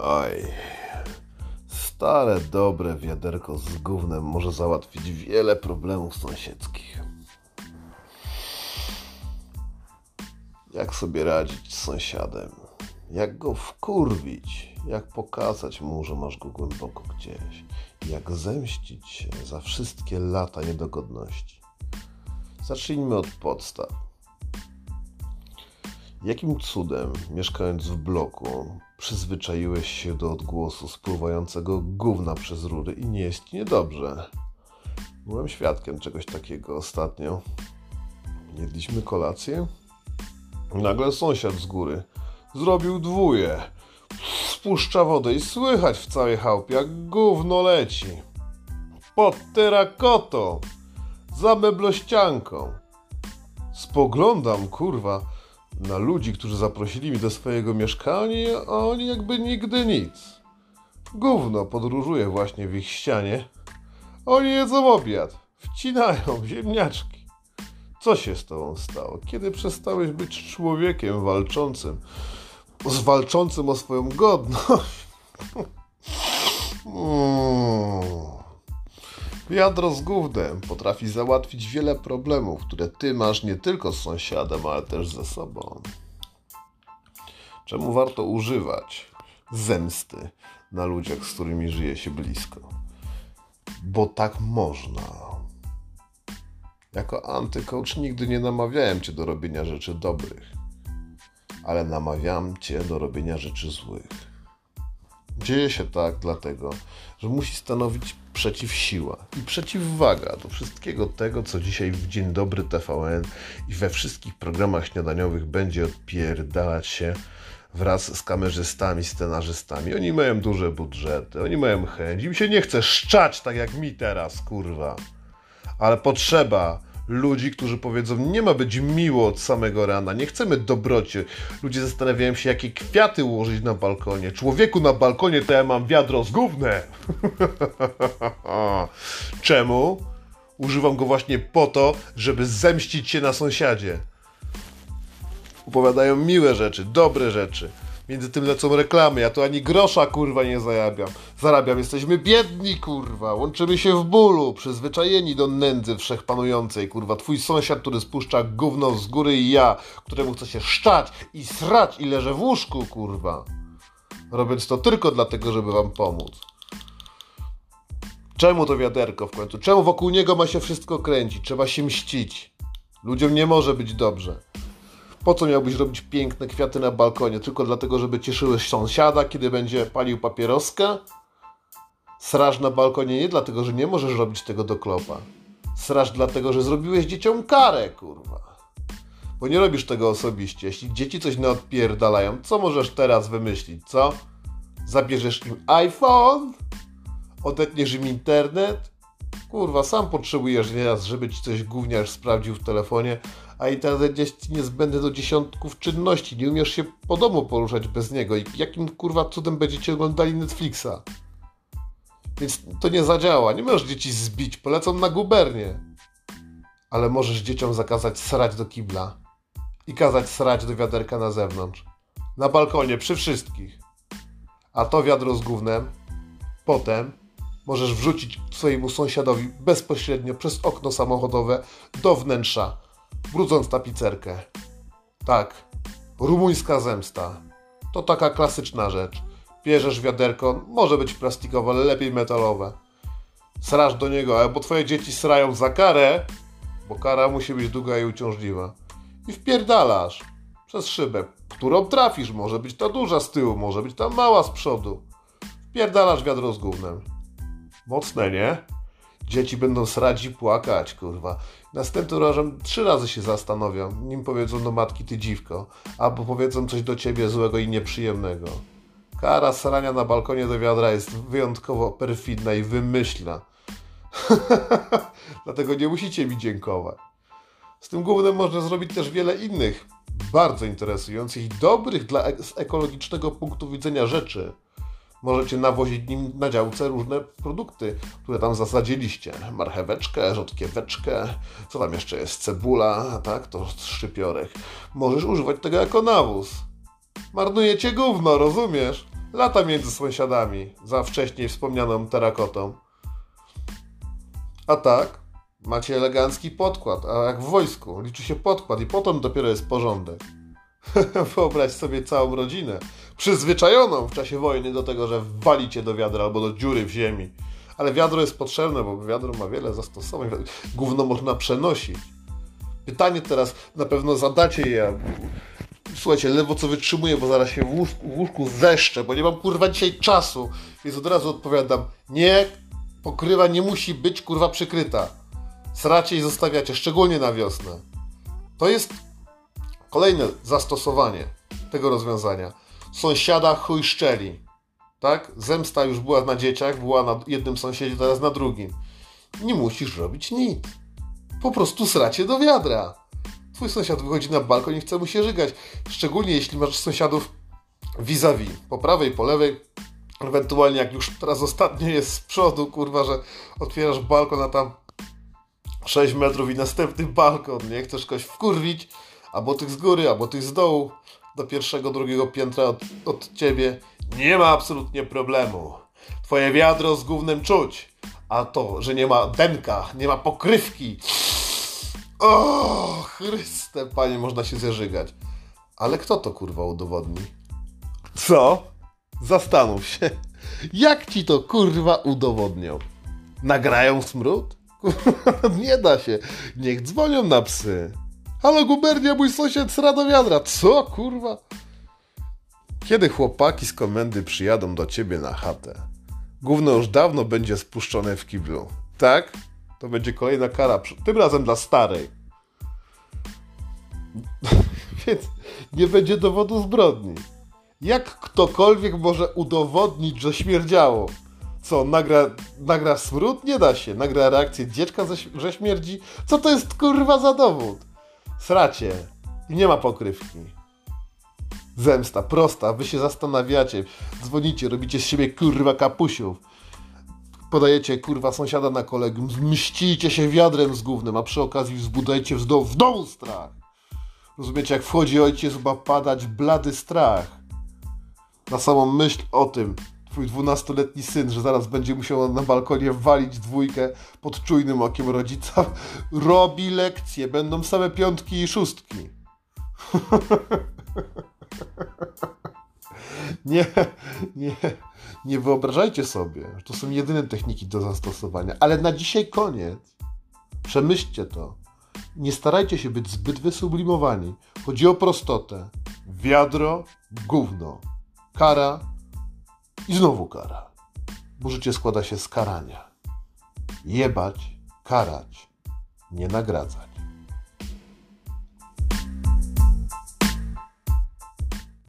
Oj, stare, dobre wiaderko z gównem może załatwić wiele problemów sąsiedzkich. Jak sobie radzić z sąsiadem? Jak go wkurwić? Jak pokazać mu, że masz go głęboko gdzieś? Jak zemścić się za wszystkie lata niedogodności? Zacznijmy od podstaw. Jakim cudem, mieszkając w bloku, przyzwyczaiłeś się do odgłosu spływającego gówna przez rury i nie jest niedobrze? Byłem świadkiem czegoś takiego ostatnio. Jedliśmy kolację. Nagle sąsiad z góry zrobił dwóje. Spuszcza wodę i słychać w całej chałupie, jak gówno leci. Pod terakotą, za meblościanką. Spoglądam, kurwa, na ludzi, którzy zaprosili mnie do swojego mieszkania, a oni jakby nigdy nic. Gówno podróżuje właśnie w ich ścianie. Oni jedzą obiad, wcinają ziemniaczki. Co się z tobą stało? Kiedy przestałeś być człowiekiem walczącym, walczącym o swoją godność? Mm. Wiadro z gównem potrafi załatwić wiele problemów, które ty masz nie tylko z sąsiadem, ale też ze sobą. Czemu warto używać zemsty na ludziach, z którymi żyje się blisko? Bo tak można. Jako antycoach nigdy nie namawiałem cię do robienia rzeczy dobrych, ale namawiam cię do robienia rzeczy złych. Dzieje się tak dlatego, że musi stanowić przeciwsiła i przeciwwaga do wszystkiego tego, co dzisiaj w Dzień Dobry TVN i we wszystkich programach śniadaniowych będzie odpierdalać się wraz z kamerzystami, scenarzystami. Oni mają duże budżety, oni mają chęć, im się nie chce szczać tak jak mi teraz, kurwa. Ale potrzeba ludzi, którzy powiedzą, nie ma być miło od samego rana, nie chcemy dobroci. Ludzie zastanawiają się, jakie kwiaty ułożyć na balkonie. Człowieku na balkonie to ja mam wiadro z gównem. Czemu? Używam go właśnie po to, żeby zemścić się na sąsiadzie. Opowiadają miłe rzeczy, dobre rzeczy. Między tym lecą reklamy, ja to ani grosza kurwa nie zarabiam. Zarabiam, jesteśmy biedni kurwa, łączymy się w bólu, przyzwyczajeni do nędzy wszechpanującej kurwa. Twój sąsiad, który spuszcza gówno z góry i ja, któremu chce się szczać i srać i leżę w łóżku kurwa. Robiąc to tylko dlatego, żeby wam pomóc. Czemu to wiaderko w końcu? Czemu wokół niego ma się wszystko kręcić? Trzeba się mścić. Ludziom nie może być dobrze. Po co miałbyś robić piękne kwiaty na balkonie? Tylko dlatego, żeby cieszyły sąsiada, kiedy będzie palił papieroskę? Sraż na balkonie nie dlatego, że nie możesz robić tego do klopa. Sraż dlatego, że zrobiłeś dzieciom karę, kurwa. Bo nie robisz tego osobiście. Jeśli dzieci coś naodpierdalają, co możesz teraz wymyślić, co? Zabierzesz im iPhone? Odetniesz im internet? Kurwa, sam potrzebujesz nieraz, żeby ci coś gówniarz sprawdził w telefonie, a internet jest niezbędny do dziesiątków czynności. Nie umiesz się po domu poruszać bez niego i jakim kurwa cudem będziecie oglądali Netflixa? Więc to nie zadziała. Nie możesz dzieci zbić, polecą na gubernię. Ale możesz dzieciom zakazać srać do kibla i kazać srać do wiaderka na zewnątrz. Na balkonie, przy wszystkich. A to wiadro z gównem potem możesz wrzucić swojemu sąsiadowi bezpośrednio przez okno samochodowe do wnętrza, brudząc tapicerkę. Tak, rumuńska zemsta. To taka klasyczna rzecz. Bierzesz wiaderko, może być plastikowe, ale lepiej metalowe. Srasz do niego, albo twoje dzieci srają za karę, bo kara musi być długa i uciążliwa. I wpierdalasz przez szybę, którą trafisz. Może być ta duża z tyłu, może być ta mała z przodu. Wpierdalasz wiadro z gównem. Mocne, nie? Dzieci będą srać i płakać, kurwa. Następnym razem trzy razy się zastanowią, nim powiedzą do matki ty dziwko, albo powiedzą coś do ciebie złego i nieprzyjemnego. Kara srania na balkonie do wiadra jest wyjątkowo perfidna i wymyślna. Dlatego nie musicie mi dziękować. Z tym głównym można zrobić też wiele innych, bardzo interesujących i dobrych dla z ekologicznego punktu widzenia rzeczy. Możecie nawozić nim na działce różne produkty, które tam zasadziliście. Marcheweczkę, rzodkieweczkę, co tam jeszcze jest, cebula, tak, to szczypiorek. Możesz używać tego jako nawóz. Marnujecie gówno, rozumiesz? Lata między sąsiadami za wcześniej wspomnianą terakotą. A tak, macie elegancki podkład, a jak w wojsku liczy się podkład i potem dopiero jest porządek. Wyobraź sobie całą rodzinę, przyzwyczajoną w czasie wojny do tego, że walicie do wiadra albo do dziury w ziemi. Ale wiadro jest potrzebne, bo wiadro ma wiele zastosowań. Gówno można przenosić. Pytanie teraz na pewno zadacie je. Słuchajcie, lewo co wytrzymuję, bo zaraz się w łóżku, w łóżku zeszczę, bo nie mam kurwa dzisiaj czasu. Więc od razu odpowiadam, nie, pokrywa nie musi być kurwa przykryta. Sracie i zostawiacie, szczególnie na wiosnę. To jest kolejne zastosowanie tego rozwiązania. Sąsiada chuj szczeli. Tak? Zemsta już była na dzieciach, była na jednym sąsiedzie, teraz na drugim. Nie musisz robić nic. Po prostu sracie do wiadra. Twój sąsiad wychodzi na balkon i chce mu się żygać. Szczególnie jeśli masz sąsiadów vis-a-vis. Po prawej, po lewej. Ewentualnie jak już teraz ostatnio jest z przodu, kurwa, że otwierasz balkon, a tam 6 metrów i następny balkon, nie? Chcesz kogoś wkurwić, albo tych z góry, albo tych z dołu, do pierwszego, drugiego piętra od, od ciebie. Nie ma absolutnie problemu. Twoje wiadro z gównem czuć. A to, że nie ma denka, nie ma pokrywki. O, Chryste, panie, można się zeżygać. Ale kto to kurwa udowodni? Co? Zastanów się. Jak ci to kurwa udowodnią? Nagrają smród? Kurwa, nie da się. Niech dzwonią na psy. Halo gubernia, mój sąsiad sra do wiadra. Co kurwa? Kiedy chłopaki z komendy przyjadą do ciebie na chatę, gówno już dawno będzie spuszczone w kiblu. Tak? To będzie kolejna kara, tym razem dla starej. Więc nie będzie dowodu zbrodni. Jak ktokolwiek może udowodnić, że śmierdziało? Co, nagra, nagra smród? Nie da się. Nagra reakcję dziecka, że śmierdzi? Co to jest kurwa za dowód? Sracie. I nie ma pokrywki. Zemsta, prosta. Wy się zastanawiacie, dzwonicie, robicie z siebie kurwa kapusiów. Podajecie kurwa sąsiada na kolegium, mścicie się wiadrem z gównem, a przy okazji wzbudzajcie w, w domu strach. Rozumiecie, jak wchodzi ojciec, ma padać blady strach. Na samą myśl o tym, twój dwunastoletni syn, że zaraz będzie musiał na balkonie walić dwójkę pod czujnym okiem rodzica, robi lekcje, będą same piątki i szóstki. nie, nie, nie wyobrażajcie sobie, że to są jedyne techniki do zastosowania, ale na dzisiaj koniec. Przemyślcie to. Nie starajcie się być zbyt wysublimowani. Chodzi o prostotę. Wiadro, gówno. Kara i znowu kara. Bo życie składa się z karania. Jebać, karać, nie nagradzać.